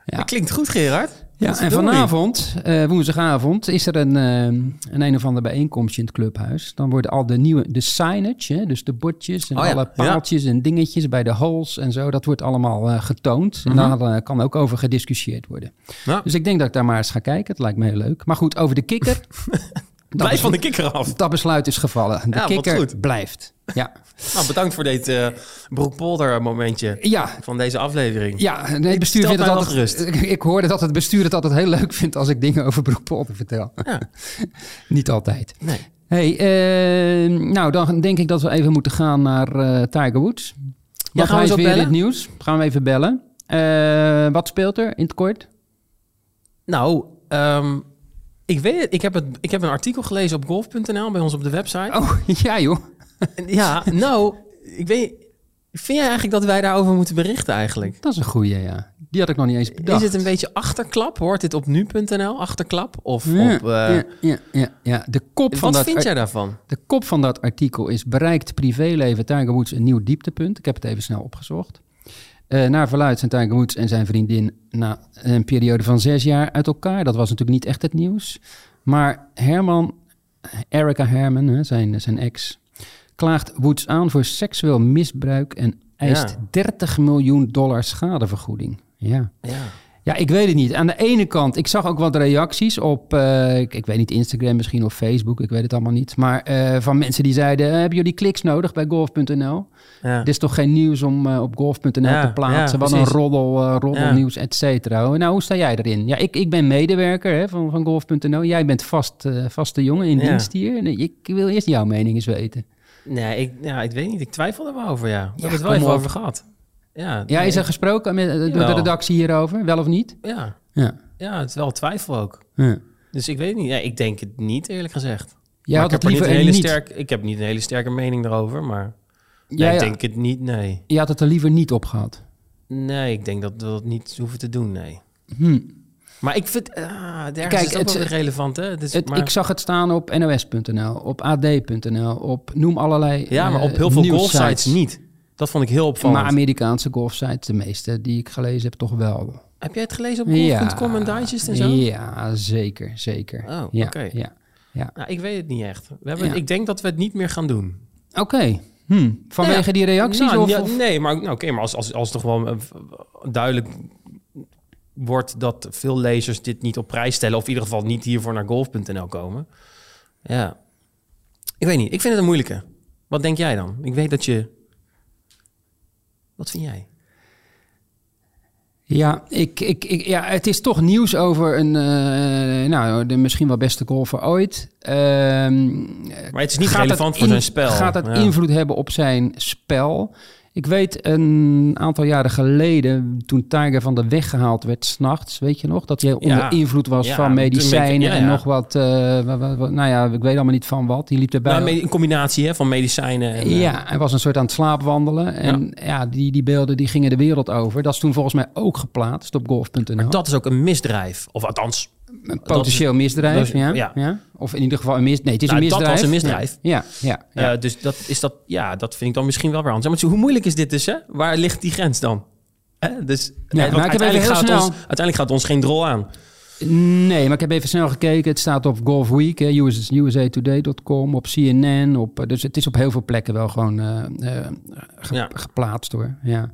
Speaker 2: Dat klinkt goed, Gerard.
Speaker 1: Ja, en vanavond, eh, woensdagavond, is er een, eh, een een of andere bijeenkomstje in het clubhuis. Dan worden al de nieuwe, de signage, hè, dus de bordjes en
Speaker 2: Oh ja,
Speaker 1: alle paaltjes en dingetjes bij de holes en zo, dat wordt allemaal eh, getoond. En daar eh, kan ook over gediscussieerd worden.
Speaker 2: Ja.
Speaker 1: Dus ik denk dat ik daar maar eens ga kijken. Het lijkt me heel leuk. Maar goed, over de kikker. dat,
Speaker 2: Blijf van de kikker af.
Speaker 1: dat besluit is gevallen. De
Speaker 2: Ja,
Speaker 1: kikker blijft. Ja.
Speaker 2: Nou, bedankt voor dit eh Broekpolder momentje
Speaker 1: Ja,
Speaker 2: van deze aflevering.
Speaker 1: ja, nee, het bestuur vindt het altijd. Ik, ik hoorde dat het bestuur het altijd heel leuk vindt als ik dingen over Broekpolder vertel.
Speaker 2: Ja.
Speaker 1: Niet altijd.
Speaker 2: Nee.
Speaker 1: Hey, eh, nou dan denk ik dat we even moeten gaan naar eh, Tiger Woods.
Speaker 2: Gaan we
Speaker 1: weer
Speaker 2: bellen?
Speaker 1: het nieuws. Gaan we even bellen. Eh, wat speelt er in het kort?
Speaker 2: Nou, ehm, ik weet het. Ik heb, het. ik heb een artikel gelezen op golf.nl bij ons op de website.
Speaker 1: Oh, ja joh.
Speaker 2: Ja, nou, ik weet... Vind jij eigenlijk dat wij daarover moeten berichten eigenlijk?
Speaker 1: Dat is een goeie, ja. Die had ik nog niet eens bedacht.
Speaker 2: Is het een beetje achterklap? Hoort dit op nu.nl, achterklap? Of
Speaker 1: Ja,
Speaker 2: op... eh,
Speaker 1: ja, ja, ja, ja. De, kop van
Speaker 2: wat vind jij daarvan?
Speaker 1: de kop van dat artikel is... bereikt privéleven Tiger Woods een nieuw dieptepunt. Ik heb het even snel opgezocht. Eh, naar verluid zijn Tiger Woods en zijn vriendin na een periode van zes jaar uit elkaar. Dat was natuurlijk niet echt het nieuws. Maar Herman, Erica Herman, zijn, zijn ex, klaagt Woods aan voor seksueel misbruik en eist
Speaker 2: Ja.
Speaker 1: 30 miljoen dollar schadevergoeding. Ja.
Speaker 2: Ja.
Speaker 1: Ja, ik weet het niet. Aan de ene kant, ik zag ook wat reacties op, eh, ik, ik weet niet, Instagram misschien of Facebook, ik weet het allemaal niet. Maar eh, van mensen die zeiden, eh, hebben jullie kliks nodig bij golf.nl?
Speaker 2: Ja.
Speaker 1: Dit is toch geen nieuws om op golf.nl
Speaker 2: Ja,
Speaker 1: te plaatsen?
Speaker 2: ja,
Speaker 1: wat een roddel, roddelnieuws, et cetera. Nou, hoe sta jij erin? Ja, ik, ik ben medewerker hè, van, van golf.nl. Jij bent vast, vaste jongen in dienst hier. Nee, Ik wil eerst jouw mening eens weten.
Speaker 2: Nee, ik, ja, ik weet niet. Ik twijfel er wel over, ja. We hebben het wel even over gehad. Ja,
Speaker 1: Ja,
Speaker 2: nee,
Speaker 1: is er gesproken met, eh, door de redactie hierover? Wel of niet?
Speaker 2: ja,
Speaker 1: Ja.
Speaker 2: ja, het is wel twijfel ook.
Speaker 1: ja.
Speaker 2: Dus ik weet niet. Ja, ik denk het niet, eerlijk gezegd.
Speaker 1: Jij
Speaker 2: maar
Speaker 1: had
Speaker 2: ik, heb er
Speaker 1: liever
Speaker 2: niet een hele
Speaker 1: niet.
Speaker 2: sterk, ik heb niet een hele sterke mening erover, maar nee,
Speaker 1: Jij-
Speaker 2: ik denk het niet, nee.
Speaker 1: Je had het er liever niet op gehad.
Speaker 2: Nee, ik denk dat we dat niet hoeven te doen, nee.
Speaker 1: Hm.
Speaker 2: Maar ik vind, ah,
Speaker 1: Kijk,
Speaker 2: is het wel relevant, hè? Dus,
Speaker 1: Het,
Speaker 2: maar,
Speaker 1: Ik zag het staan op nos.nl, op ad.nl, op noem allerlei
Speaker 2: ja, maar
Speaker 1: eh,
Speaker 2: op heel veel golfsites niet. Dat vond ik heel opvallend.
Speaker 1: Maar Amerikaanse golfsites, de meeste die ik gelezen heb, toch wel.
Speaker 2: Heb jij het gelezen op
Speaker 1: Ja.
Speaker 2: golf.com en digest en zo?
Speaker 1: Ja, zeker, zeker.
Speaker 2: Oh,
Speaker 1: ja,
Speaker 2: oké.
Speaker 1: Ja. Ja.
Speaker 2: Nou, ik weet het niet echt. We hebben,
Speaker 1: Ja.
Speaker 2: Ik denk dat we het niet meer gaan doen.
Speaker 1: Oké. Hm. Vanwege
Speaker 2: Ja.
Speaker 1: die reacties?
Speaker 2: Nou,
Speaker 1: of,
Speaker 2: ja,
Speaker 1: of-
Speaker 2: Nee, maar, nou, oké, maar als, als, als toch wel eh, duidelijk wordt dat veel lezers dit niet op prijs stellen... of in ieder geval niet hiervoor naar golf.nl komen. Ja, ik weet niet. Ik vind het een moeilijke. Wat denk jij dan? Ik weet dat je... Wat vind jij?
Speaker 1: Ja, ik, ik, ik, ja, het is toch nieuws over een, eh, nou, de misschien wel beste golfer ooit. Ehm,
Speaker 2: Maar het is niet
Speaker 1: gaat
Speaker 2: relevant
Speaker 1: het
Speaker 2: voor
Speaker 1: in-
Speaker 2: zijn spel.
Speaker 1: Gaat het
Speaker 2: Ja.
Speaker 1: invloed hebben op zijn spel? Ik weet een aantal jaren geleden, toen Tiger van de weg gehaald werd s'nachts, weet je nog? Dat hij onder
Speaker 2: Ja.
Speaker 1: invloed was
Speaker 2: Ja,
Speaker 1: van medicijnen
Speaker 2: ja,
Speaker 1: en nog wat, eh, wa- wa- wa- nou ja, ik weet allemaal niet van wat. Die liep erbij.
Speaker 2: Nou, een combinatie hè, van medicijnen en... eh,
Speaker 1: Ja, hij was een soort aan het slaapwandelen. En ja, die, die beelden die gingen de wereld over. Dat is toen volgens mij ook geplaatst op golf.nl.
Speaker 2: Dat is ook een misdrijf. Of althans,
Speaker 1: Een potentieel misdrijf,
Speaker 2: dat is-
Speaker 1: ja,
Speaker 2: ja.
Speaker 1: ja. Of in ieder geval een misdrijf. Nee, het is
Speaker 2: Nou,
Speaker 1: een
Speaker 2: dat
Speaker 1: misdrijf.
Speaker 2: was een misdrijf.
Speaker 1: Ja, ja, ja.
Speaker 2: Eh, dus dat, is dat, ja, dat vind ik dan misschien wel weer anders. Maar hoe moeilijk is dit dus, hè? Waar ligt die grens dan? Hè? Dus, eh,
Speaker 1: maar heb even
Speaker 2: uiteindelijk, gaat
Speaker 1: snel-
Speaker 2: ons, uiteindelijk gaat ons geen drol aan.
Speaker 1: Nee, maar ik heb even snel gekeken. Het staat op Golf Week, hè, US, usatoday.com, op CNN. Op, dus het is op heel veel plekken wel gewoon eh, ge-
Speaker 2: Ja.
Speaker 1: geplaatst hoor. Ja,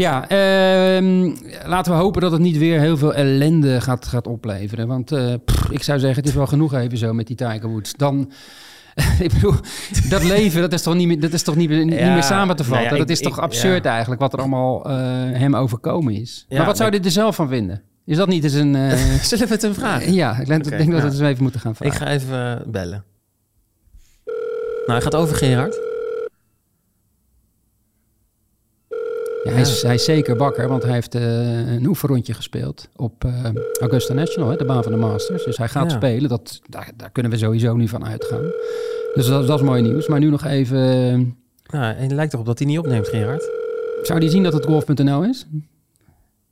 Speaker 1: ja ehm, laten we hopen dat het niet weer heel veel ellende gaat, gaat opleveren. Want eh, pff, ik zou zeggen, het is wel genoeg even zo met die Tiger Woods. Dan... ik bedoel, dat leven, dat is toch niet meer, dat is toch niet, meer- niet
Speaker 2: Ja,
Speaker 1: meer samen te
Speaker 2: nou
Speaker 1: vatten.
Speaker 2: ja,
Speaker 1: dat
Speaker 2: ik-
Speaker 1: is toch
Speaker 2: ik-
Speaker 1: absurd
Speaker 2: ja.
Speaker 1: eigenlijk, wat er allemaal eh, hem overkomen is. Maar wat zou dit er zelf van vinden? Is dat niet eens een... eh,
Speaker 2: Zullen we het hem vragen?
Speaker 1: ja, ik denk, denk dat we het eens even moeten gaan
Speaker 2: Ik
Speaker 1: vragen.
Speaker 2: ga even bellen. Nou, hij gaat over, Gerard.
Speaker 1: Ja, hij, is, hij is zeker wakker, want hij heeft eh, een oefenrondje gespeeld op eh, Augusta National, hè, de baan van de Masters. Dus hij gaat
Speaker 2: Ja.
Speaker 1: spelen, dat, daar, daar kunnen we sowieso nu van uitgaan. Dus dat, dat is mooi nieuws. Maar nu nog even... eh,
Speaker 2: Nou, en het lijkt erop dat hij niet opneemt, Gerard.
Speaker 1: zou die zien dat het golf.nl is?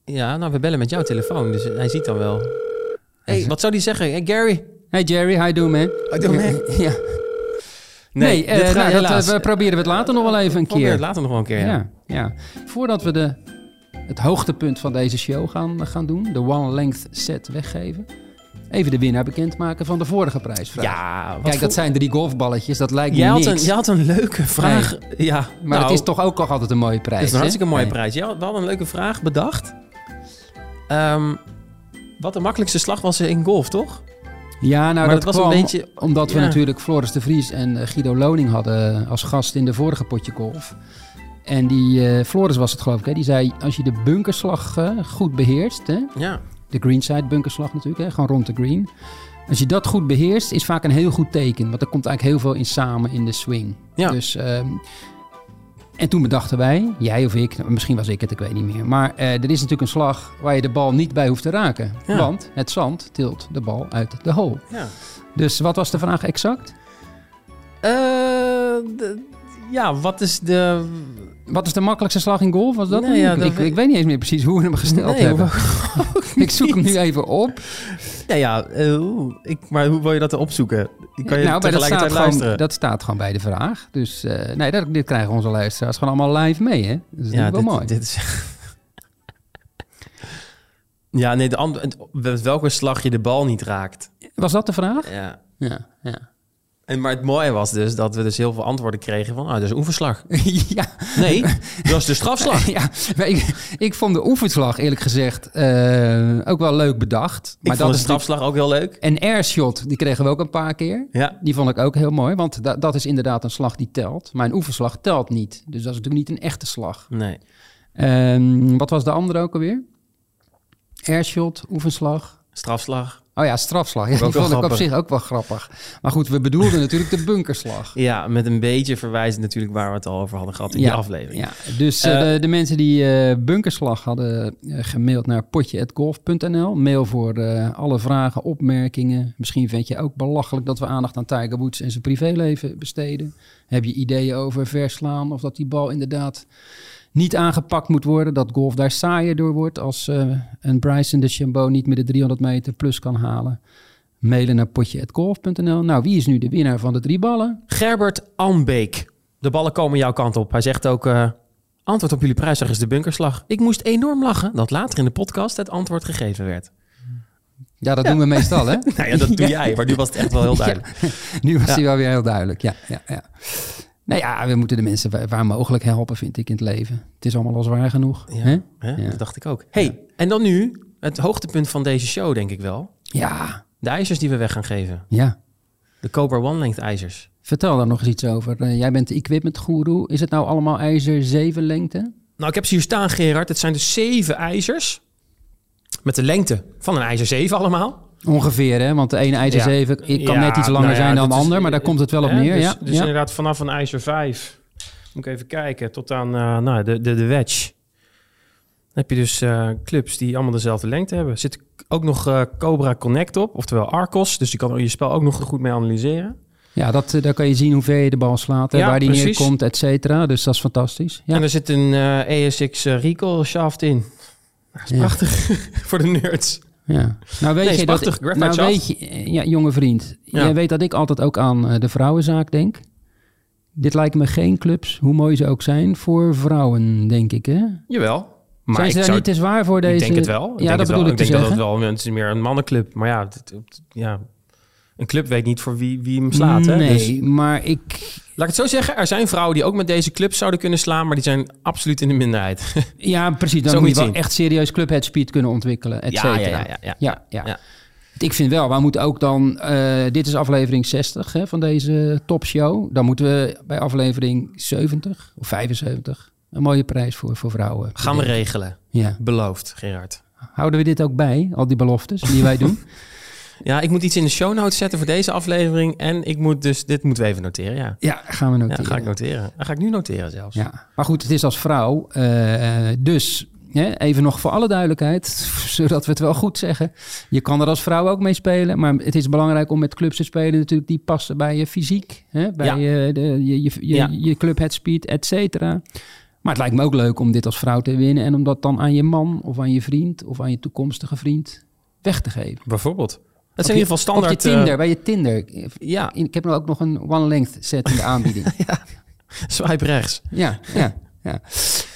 Speaker 2: Ja, nou, we bellen met jouw telefoon, dus hij ziet dan wel. hey, wat zou hij zeggen? Hey, Gary?
Speaker 1: Hey Jerry, how you doing man?
Speaker 2: How you doing, man?
Speaker 1: ja. Nee,
Speaker 2: dit gaat
Speaker 1: nou, dat, we proberen het later nog wel even een
Speaker 2: Probeer het
Speaker 1: keer.
Speaker 2: later nog wel een keer, ja.
Speaker 1: Ja, ja. Voordat we de, het hoogtepunt van deze show gaan, gaan doen, de one length set weggeven, even de winnaar bekendmaken van de vorige prijsvraag.
Speaker 2: Ja,
Speaker 1: Kijk, dat zijn drie golfballetjes, dat lijkt
Speaker 2: Jij
Speaker 1: me
Speaker 2: had,
Speaker 1: niks.
Speaker 2: een, jij had een leuke vraag. Ja,
Speaker 1: maar
Speaker 2: nou,
Speaker 1: het is toch ook al altijd een mooie prijs.
Speaker 2: Het is een hartstikke mooie
Speaker 1: Nee.
Speaker 2: prijs. Ja, we hadden een leuke vraag bedacht. Ehm, wat de makkelijkste slag was in golf, toch?
Speaker 1: Ja, nou dat,
Speaker 2: dat was een beetje-
Speaker 1: omdat we
Speaker 2: ja.
Speaker 1: natuurlijk Floris de Vries en eh, Guido Loning hadden als gast in de vorige potje golf. En die eh, Floris was het geloof ik, hè, die zei als je de bunkerslag eh, goed beheerst, hè,
Speaker 2: Ja.
Speaker 1: de greenside bunkerslag natuurlijk, hè, gewoon rond de green. Als je dat goed beheerst, is vaak een heel goed teken. Want er komt eigenlijk heel veel in samen in de swing.
Speaker 2: Ja.
Speaker 1: Dus, ehm, en toen bedachten wij, jij of ik, misschien was ik het, ik weet niet meer. Maar eh, er is natuurlijk een slag waar je de bal niet bij hoeft te raken.
Speaker 2: Ja.
Speaker 1: Want het zand tilt de bal uit de hole.
Speaker 2: Ja.
Speaker 1: Dus wat was de vraag exact?
Speaker 2: De- ja, wat is de...
Speaker 1: Wat is de makkelijkste slag in golf? Was dat?
Speaker 2: Nee,
Speaker 1: hem?
Speaker 2: ja,
Speaker 1: ik,
Speaker 2: dat
Speaker 1: ik,
Speaker 2: weet-
Speaker 1: ik weet niet eens meer precies hoe we hem gesteld
Speaker 2: Nee,
Speaker 1: hebben. ik zoek hem nu even op.
Speaker 2: Ja, ja eh, ik, maar hoe wil je dat opzoeken? Kan je
Speaker 1: nou, dat, staat
Speaker 2: tegelijkertijd
Speaker 1: gewoon,
Speaker 2: luisteren?
Speaker 1: dat staat gewoon bij de vraag. Dus eh, nee, dat, dit krijgen onze luisteraars gewoon allemaal live mee. Hè? Dat is
Speaker 2: ja,
Speaker 1: wel
Speaker 2: dit,
Speaker 1: mooi.
Speaker 2: dit is... Ja, nee, de welke slag je de bal niet raakt.
Speaker 1: Was dat de vraag?
Speaker 2: Ja.
Speaker 1: Ja, ja.
Speaker 2: En, maar het mooie was dus dat we dus heel veel antwoorden kregen van... ah, dat is oefenslag.
Speaker 1: ja.
Speaker 2: Nee, dat is de strafslag.
Speaker 1: Ja, ik, ik vond de oefenslag eerlijk gezegd eh, ook wel leuk bedacht.
Speaker 2: Ik
Speaker 1: maar
Speaker 2: vond de strafslag ook heel leuk.
Speaker 1: En airshot, die kregen we ook een paar keer.
Speaker 2: Ja.
Speaker 1: Die vond ik ook heel mooi, want da- dat is inderdaad een slag die telt. Maar een oefenslag telt niet. Dus dat is natuurlijk niet een echte slag.
Speaker 2: Nee.
Speaker 1: Ehm, wat was de andere ook alweer? Airshot, oefenslag.
Speaker 2: Strafslag.
Speaker 1: Oh ja, strafslag. Ja, die vond ik op zich ook wel grappig. Maar goed, we bedoelden natuurlijk de bunkerslag.
Speaker 2: Ja, met een beetje verwijzend natuurlijk waar we het al over hadden gehad in die aflevering.
Speaker 1: Ja, dus eh,
Speaker 2: Eh,
Speaker 1: de, de mensen die eh, bunkerslag hadden eh, gemaild naar potje.golf.nl. Mail voor alle vragen, opmerkingen. Misschien vind je ook belachelijk dat we aandacht aan Tiger Woods en zijn privéleven besteden. Heb je ideeën over verslaan of dat die bal inderdaad niet aangepakt moet worden? Dat golf daar saaier door wordt als eh, een Bryson de Chambeau niet meer de 300 meter plus kan halen? Mailen naar potje.golf.nl. Nou, wie is nu de winnaar van de drie ballen?
Speaker 2: Gerbert Anbeek. De ballen komen jouw kant op. Hij zegt ook... eh, antwoord op jullie prijsdag is de bunkerslag. Ik moest enorm lachen dat later in de podcast het antwoord gegeven werd.
Speaker 1: Ja, dat doen we meestal, hè?
Speaker 2: Nou ja, dat doe jij. Maar nu was het echt wel heel duidelijk.
Speaker 1: Nu was
Speaker 2: Ja.
Speaker 1: hij wel weer heel duidelijk. Ja, ja, ja. Nou ja, we moeten de mensen waar, mogelijk helpen, vind ik, in het leven. Het is allemaal al zwaar genoeg.
Speaker 2: Ja,
Speaker 1: hè?
Speaker 2: hè?
Speaker 1: Ja.
Speaker 2: Dat dacht ik ook. hey, en dan nu het hoogtepunt van deze show, denk ik wel.
Speaker 1: Ja,
Speaker 2: De ijzers die we weg gaan geven.
Speaker 1: ja.
Speaker 2: De Cobra One Length ijzers.
Speaker 1: Vertel daar nog eens iets over. Eh, jij bent de equipment guru. Is het nou allemaal ijzer 7 lengte?
Speaker 2: Nou, ik heb ze hier staan, Gerard. Het zijn dus zeven ijzers. Met de lengte van een ijzer 7 allemaal.
Speaker 1: Ongeveer, hè? Want de ene ijzer
Speaker 2: Ja.
Speaker 1: 7 kan
Speaker 2: Ja,
Speaker 1: net iets langer
Speaker 2: nou
Speaker 1: zijn dan de
Speaker 2: is-
Speaker 1: ander, maar daar komt het wel op neer.
Speaker 2: Dus,
Speaker 1: ja,
Speaker 2: dus inderdaad vanaf een ijzer 5, moet ik even kijken, tot aan eh, nou, de, de, de wedge. Dan heb je dus eh, clubs die allemaal dezelfde lengte hebben. Er zit ook nog eh, Cobra Connect op, oftewel Arcos. Dus je kan je spel ook nog goed mee analyseren.
Speaker 1: ja dat, daar kan je zien hoe ver je de bal slaat, hè,
Speaker 2: Ja,
Speaker 1: waar die
Speaker 2: precies.
Speaker 1: neerkomt, et cetera. Dus dat is fantastisch. Ja.
Speaker 2: En er zit een eh ESX Recall shaft in. Dat is
Speaker 1: Ja.
Speaker 2: prachtig voor de nerds.
Speaker 1: Ja. Nou weet
Speaker 2: Nee,
Speaker 1: je dat,
Speaker 2: prachtig.
Speaker 1: Nou weet je, ja, jonge vriend,
Speaker 2: Ja.
Speaker 1: jij weet dat ik altijd ook aan eh, de vrouwenzaak denk. Dit lijken me geen clubs, hoe mooi ze ook zijn, voor vrouwen, denk ik. Hè?
Speaker 2: Jawel. Maar
Speaker 1: zijn
Speaker 2: ik
Speaker 1: ze daar
Speaker 2: zou-
Speaker 1: niet te zwaar voor deze?
Speaker 2: Ik denk het wel. Ik
Speaker 1: ja, dat bedoel
Speaker 2: wel.
Speaker 1: ik te
Speaker 2: denk dat het wel het is meer een mannenclub. Maar ja, het- het- ja, een club weet niet voor wie, wie hem slaat. Hè?
Speaker 1: Nee,
Speaker 2: Dus,
Speaker 1: maar ik...
Speaker 2: laat ik het zo zeggen. Er zijn vrouwen die ook met deze club zouden kunnen slaan. Maar die zijn absoluut in de minderheid.
Speaker 1: Ja, precies. Dan moet je wel
Speaker 2: zien.
Speaker 1: echt serieus clubhead speed kunnen ontwikkelen, et
Speaker 2: ja,
Speaker 1: cetera.
Speaker 2: ja, ja, ja, ja.
Speaker 1: Ja, ja.
Speaker 2: Ja.
Speaker 1: Ik vind wel, we moeten ook dan... eh, dit is aflevering 60 hè, van deze topshow. Dan moeten we bij aflevering 70 of 75 een mooie prijs voor, voor vrouwen.
Speaker 2: Gaan we regelen.
Speaker 1: Ja.
Speaker 2: Beloofd, Gerard.
Speaker 1: Houden we dit ook bij, al die beloftes die wij doen?
Speaker 2: Ja, ik moet iets in de show notes zetten voor deze aflevering. En ik moet dus, dit moeten we even noteren, ja.
Speaker 1: ja, gaan we
Speaker 2: Ja,
Speaker 1: noteren.
Speaker 2: ga ik noteren. Dat ga ik nu noteren zelfs.
Speaker 1: Ja, maar goed, het is als vrouw. eh, dus hè, even nog voor alle duidelijkheid, zodat we het wel goed zeggen. Je kan er als vrouw ook mee spelen, maar het is belangrijk om met clubs te spelen natuurlijk die passen bij je fysiek, hè, bij
Speaker 2: Ja.
Speaker 1: je, de, je, je, je,
Speaker 2: Ja.
Speaker 1: je club head speed, et cetera. Maar het lijkt me ook leuk om dit als vrouw te winnen en om dat dan aan je man of aan je vriend of aan je toekomstige vriend weg te geven.
Speaker 2: Bijvoorbeeld.
Speaker 1: Op
Speaker 2: zijn in ieder geval standaard...
Speaker 1: Op je Tinder,
Speaker 2: eh,
Speaker 1: bij je Tinder.
Speaker 2: ja,
Speaker 1: Ik heb nu ook nog een one-length set in de aanbieding.
Speaker 2: swipe rechts.
Speaker 1: Ja, ja, ja.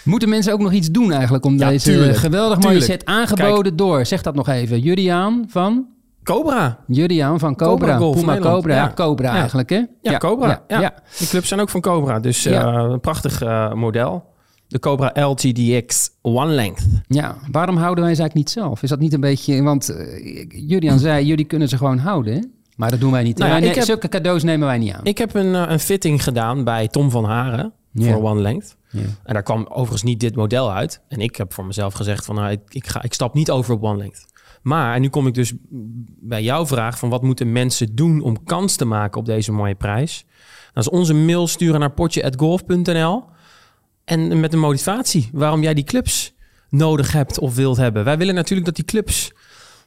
Speaker 1: Moeten mensen ook nog iets doen eigenlijk om
Speaker 2: Ja,
Speaker 1: deze
Speaker 2: tuurlijk,
Speaker 1: geweldig mooie set aangeboden door? Zeg dat nog even. Juriaan van?
Speaker 2: Cobra.
Speaker 1: Juriaan van Cobra.
Speaker 2: Cobra
Speaker 1: Puma. Cobra. Ja,
Speaker 2: Ja.
Speaker 1: Cobra
Speaker 2: Ja.
Speaker 1: eigenlijk hè?
Speaker 2: Ja, Cobra. Ja,
Speaker 1: Ja, ja.
Speaker 2: Die clubs zijn ook van Cobra. Dus eh,
Speaker 1: Ja.
Speaker 2: een prachtig eh, model. De Cobra LTDX One Length.
Speaker 1: Ja, waarom houden wij ze eigenlijk niet zelf? Is dat niet een beetje... Want eh, Juriaan zei, jullie kunnen ze gewoon houden. hè? Maar dat doen wij niet.
Speaker 2: Nou ja,
Speaker 1: Wij ne-
Speaker 2: ik heb-
Speaker 1: Zulke cadeaus nemen wij niet aan.
Speaker 2: Ik heb een, eh, een fitting gedaan bij Tom van Haren voor One Length. En daar kwam overigens niet dit model uit. En ik heb voor mezelf gezegd van nou, ik, ik, ga, ik stap niet over op One Length. Maar, en nu kom ik dus bij jouw vraag van wat moeten mensen doen om kans te maken op deze mooie prijs. Is onze mail sturen naar potje.golf.nl en met een motivatie waarom jij die clubs nodig hebt of wilt hebben. Wij willen natuurlijk dat die clubs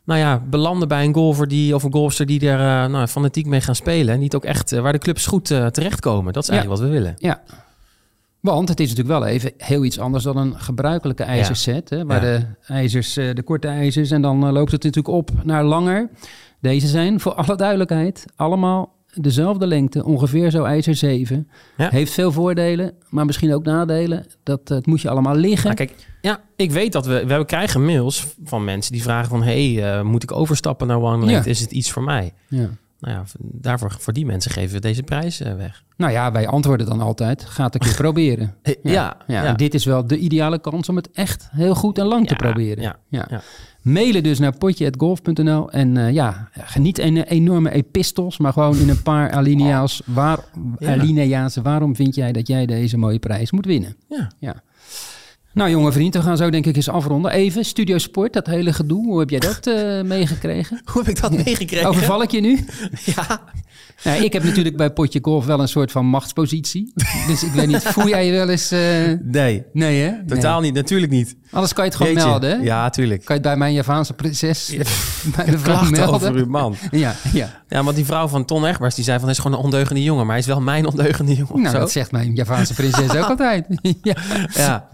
Speaker 2: nou ja, belanden bij een golfer die, of een golfster die er eh, nou, fanatiek mee gaan spelen. En niet ook echt eh, waar de clubs goed eh, terechtkomen. Dat is eigenlijk wat we willen.
Speaker 1: Ja. Want het is natuurlijk wel even heel iets anders dan een gebruikelijke ijzerset. Hè, waar
Speaker 2: Ja.
Speaker 1: de ijzers, de korte ijzers, en dan loopt het natuurlijk op naar langer. Deze zijn, voor alle duidelijkheid, allemaal dezelfde lengte, ongeveer zo ijzer 7.
Speaker 2: Ja.
Speaker 1: Heeft veel voordelen, maar misschien ook nadelen. Dat, eh, moet je allemaal liggen.
Speaker 2: Kijk, ja, ik weet dat we, we krijgen mails van mensen die vragen van... hey, eh, moet ik overstappen naar One Length?
Speaker 1: Ja.
Speaker 2: Is het iets voor mij?
Speaker 1: ja.
Speaker 2: Nou ja, daarvoor, voor die mensen geven we deze prijs eh, weg.
Speaker 1: Nou ja, wij antwoorden dan altijd, ga het een keer proberen.
Speaker 2: Ja,
Speaker 1: Ja,
Speaker 2: ja.
Speaker 1: en dit is wel de ideale kans om het echt heel goed en lang te proberen.
Speaker 2: ja, ja.
Speaker 1: Mailen dus naar potje.golf.nl en eh, ja, niet een enorme epistels, maar gewoon in een paar alinea's. Waar,
Speaker 2: Ja.
Speaker 1: alinea's, waarom vind jij dat jij deze mooie prijs moet winnen?
Speaker 2: Ja.
Speaker 1: Ja. Nou, jonge vriend, we gaan zo denk ik eens afronden. Even, Studio Sport, dat hele gedoe. Hoe heb jij dat eh, meegekregen?
Speaker 2: Hoe heb ik dat meegekregen?
Speaker 1: Overval ik je nu?
Speaker 2: Ja.
Speaker 1: Nou, ik heb natuurlijk bij Potje Golf wel een soort van machtspositie. Dus ik weet niet, voel jij je wel eens... eh,
Speaker 2: Nee,
Speaker 1: Nee, hè?
Speaker 2: totaal
Speaker 1: Nee.
Speaker 2: niet. Natuurlijk niet.
Speaker 1: Anders kan je het gewoon
Speaker 2: Jeetje.
Speaker 1: melden, hè?
Speaker 2: Ja, tuurlijk.
Speaker 1: Kan je het bij mijn Javaanse prinses bij de vrouw melden?
Speaker 2: over uw man.
Speaker 1: Ja, ja.
Speaker 2: Ja, want die vrouw van Ton Egbers, die zei van... hij is gewoon een ondeugende jongen, maar hij is wel mijn ondeugende jongen.
Speaker 1: Nou,
Speaker 2: zo.
Speaker 1: dat zegt mijn Javaanse prinses ook altijd. ja.
Speaker 2: Ja.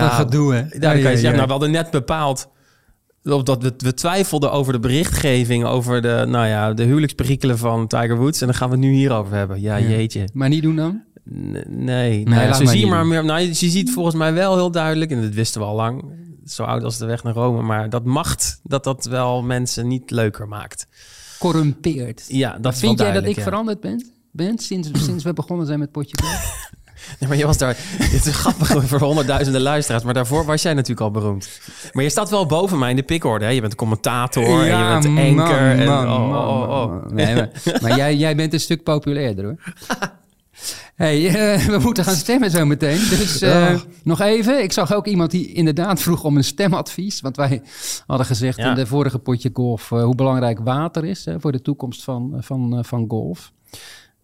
Speaker 1: Wat
Speaker 2: Ja,
Speaker 1: een gedoe, hè?
Speaker 2: Daar kan je zeggen, nou, we hadden net bepaald... dat we, we twijfelden over de berichtgeving... over de, nou ja, de huwelijksperikelen van Tiger Woods... en dan gaan we het nu hierover hebben. Ja,
Speaker 1: Ja.
Speaker 2: jeetje.
Speaker 1: Maar niet doen dan?
Speaker 2: N- Nee, nee,
Speaker 1: laat
Speaker 2: zo
Speaker 1: maar
Speaker 2: zie je
Speaker 1: niet
Speaker 2: maar meer. Nou, je ziet volgens mij wel heel duidelijk, en dat wisten we al lang, zo oud als de weg naar Rome, maar dat macht, dat dat wel mensen niet leuker maakt.
Speaker 1: Corrumpeerd.
Speaker 2: Ja, dat
Speaker 1: Vind jij dat ik
Speaker 2: ja.
Speaker 1: veranderd ben? Ben sinds, sinds we begonnen zijn met Potje?
Speaker 2: Nee, maar je was daar. Het is grappig voor honderdduizenden luisteraars, maar daarvoor was jij natuurlijk al beroemd. Maar je staat wel boven mij in de pikorde. Hè? Je bent commentator en je bent anker.
Speaker 1: man,
Speaker 2: en, oh,
Speaker 1: man,
Speaker 2: oh, oh.
Speaker 1: Nee, maar maar jij, jij bent een stuk populairder, hoor. hey, eh, we moeten gaan stemmen zo meteen. Dus eh, nog even. Ik zag ook iemand die inderdaad vroeg om een stemadvies. Want wij hadden gezegd
Speaker 2: Ja.
Speaker 1: in de vorige potje golf... eh, hoe belangrijk water is voor de toekomst van, van, van golf.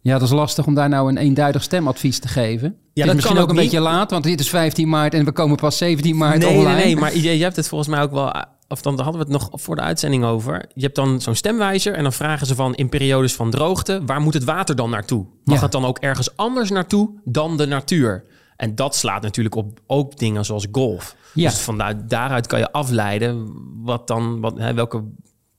Speaker 1: Ja, dat is lastig om daar nou een eenduidig stemadvies te geven. Ja,
Speaker 2: dat
Speaker 1: is misschien
Speaker 2: kan
Speaker 1: ook een
Speaker 2: ook
Speaker 1: beetje
Speaker 2: niet.
Speaker 1: laat, want dit is 15 maart en we komen pas 17 maart
Speaker 2: Nee,
Speaker 1: online.
Speaker 2: nee, nee, maar je, je hebt het volgens mij ook wel. Of dan hadden we het nog voor de uitzending over. Je hebt dan zo'n stemwijzer en dan vragen ze van in periodes van droogte, waar moet het water dan naartoe? Mag
Speaker 1: Ja.
Speaker 2: het dan ook ergens anders naartoe dan de natuur? En dat slaat natuurlijk op ook dingen zoals golf.
Speaker 1: Ja.
Speaker 2: Dus vanuit daaruit kan je afleiden wat dan, wat, hè, welke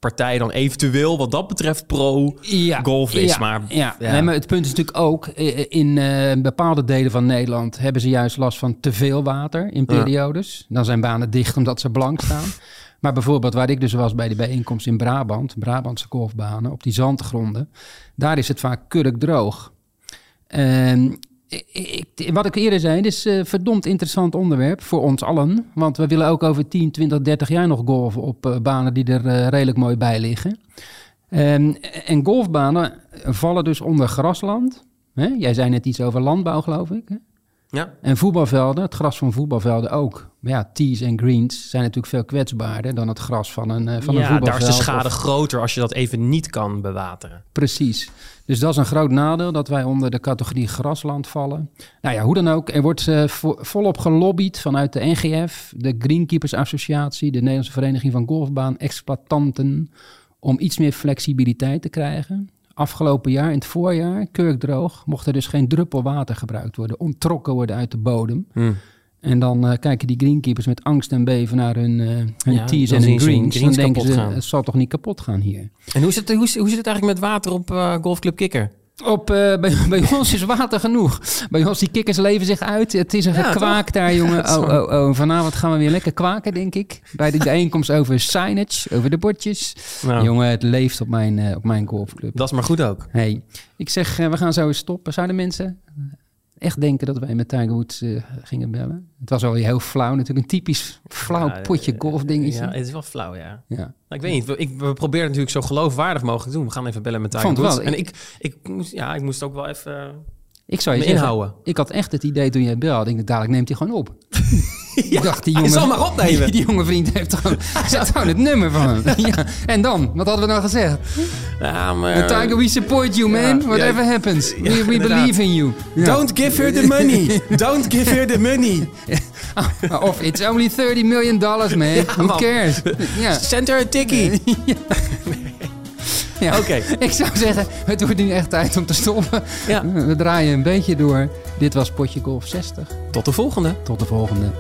Speaker 2: partij dan eventueel wat dat betreft pro
Speaker 1: ja,
Speaker 2: golf is.
Speaker 1: ja,
Speaker 2: maar
Speaker 1: ja.
Speaker 2: ja.
Speaker 1: Nee, maar het punt is natuurlijk ook, eh, in eh, bepaalde delen van Nederland hebben ze juist last van te veel water in periodes. Dan zijn banen dicht omdat ze blank staan. Maar bijvoorbeeld waar ik dus was bij de bijeenkomst in Brabant, Brabantse golfbanen, op die zandgronden, daar is het vaak kurk droog. Ehm, wat ik eerder zei, is een verdomd interessant onderwerp voor ons allen. Want we willen ook over 10, 20, 30 jaar nog golven op eh, banen die er eh, redelijk mooi bij liggen. Ehm, en golfbanen vallen dus onder grasland. Hè? Jij zei net iets over landbouw, geloof ik. Hè?
Speaker 2: Ja.
Speaker 1: En voetbalvelden, het gras van voetbalvelden ook. Maar ja, tees en greens zijn natuurlijk veel kwetsbaarder dan het gras van een, eh, van een
Speaker 2: ja,
Speaker 1: voetbalveld.
Speaker 2: daar is de schade
Speaker 1: of-
Speaker 2: groter als je dat even niet kan bewateren.
Speaker 1: Precies. Dus dat is een groot nadeel dat wij onder de categorie grasland vallen. Nou ja, hoe dan ook, er wordt eh, vo- volop gelobbyd vanuit de NGF, de Greenkeepers Associatie, de Nederlandse Vereniging van Golfbaan-exploitanten, om iets meer flexibiliteit te krijgen. Afgelopen jaar, in het voorjaar, kurkdroog, mocht er dus geen druppel water gebruikt worden, onttrokken worden uit de bodem.
Speaker 2: Hm.
Speaker 1: En dan eh, kijken die greenkeepers met angst en beven naar hun, eh hun
Speaker 2: Ja, dan
Speaker 1: en hun greens. Dan
Speaker 2: greens
Speaker 1: denken ze,
Speaker 2: gaan.
Speaker 1: het zal toch niet kapot gaan hier.
Speaker 2: En hoe zit, het, hoe, hoe zit het eigenlijk met water op eh, Golfclub Kikker?
Speaker 1: Op, eh, bij, bij ons is water genoeg. Bij ons, die kikkers leven zich uit. Het is een
Speaker 2: Ja,
Speaker 1: gekwaak daar, jongen.
Speaker 2: Ja,
Speaker 1: Oh, oh, oh. Vanavond gaan we weer lekker kwaken, denk ik. Bij de bijeenkomst over signage, over de bordjes.
Speaker 2: Nou,
Speaker 1: Jongen, het leeft op mijn, eh, op mijn golfclub.
Speaker 2: dat is maar goed ook.
Speaker 1: Hey, ik zeg, eh, we gaan zo eens stoppen. Zouden mensen echt denken dat wij met Tiger Woods eh, gingen bellen? Het was alweer heel flauw. Natuurlijk een typisch flauw
Speaker 2: Ja,
Speaker 1: potje
Speaker 2: eh,
Speaker 1: golf dingetje.
Speaker 2: Ja, het is wel flauw, ja.
Speaker 1: ja.
Speaker 2: Nou, ik weet niet, we, ik, we proberen natuurlijk zo geloofwaardig mogelijk te doen. We gaan even bellen met Tiger
Speaker 1: Vond
Speaker 2: Woods.
Speaker 1: wel,
Speaker 2: En ik, ik, moest, ja, ik moest ook wel even eh,
Speaker 1: Ik zou je zeggen,
Speaker 2: inhouden.
Speaker 1: ik had echt het idee toen jij belde. Ik dacht, dadelijk neemt hij gewoon op. ik dacht, die
Speaker 2: Hij
Speaker 1: jongen,
Speaker 2: zal maar opnemen.
Speaker 1: Die jonge vriend heeft gewoon, zet gewoon het nummer van hem. ja. En dan, wat hadden we nou gezegd?
Speaker 2: Ja, maar...
Speaker 1: The Tiger, we support you, man.
Speaker 2: ja,
Speaker 1: Whatever happens. We, we believe in you. Ja.
Speaker 2: Don't give her the money. Don't give her the money.
Speaker 1: Of it's only 30 million dollars, man. Who
Speaker 2: man.
Speaker 1: cares? ja.
Speaker 2: Send her a tikkie.
Speaker 1: ja.
Speaker 2: Oké.
Speaker 1: Ik zou zeggen, het wordt nu echt tijd om te stoppen.
Speaker 2: Ja.
Speaker 1: We draaien een beetje door. Dit was Potje Golf 60.
Speaker 2: Tot de volgende.
Speaker 1: Tot de volgende.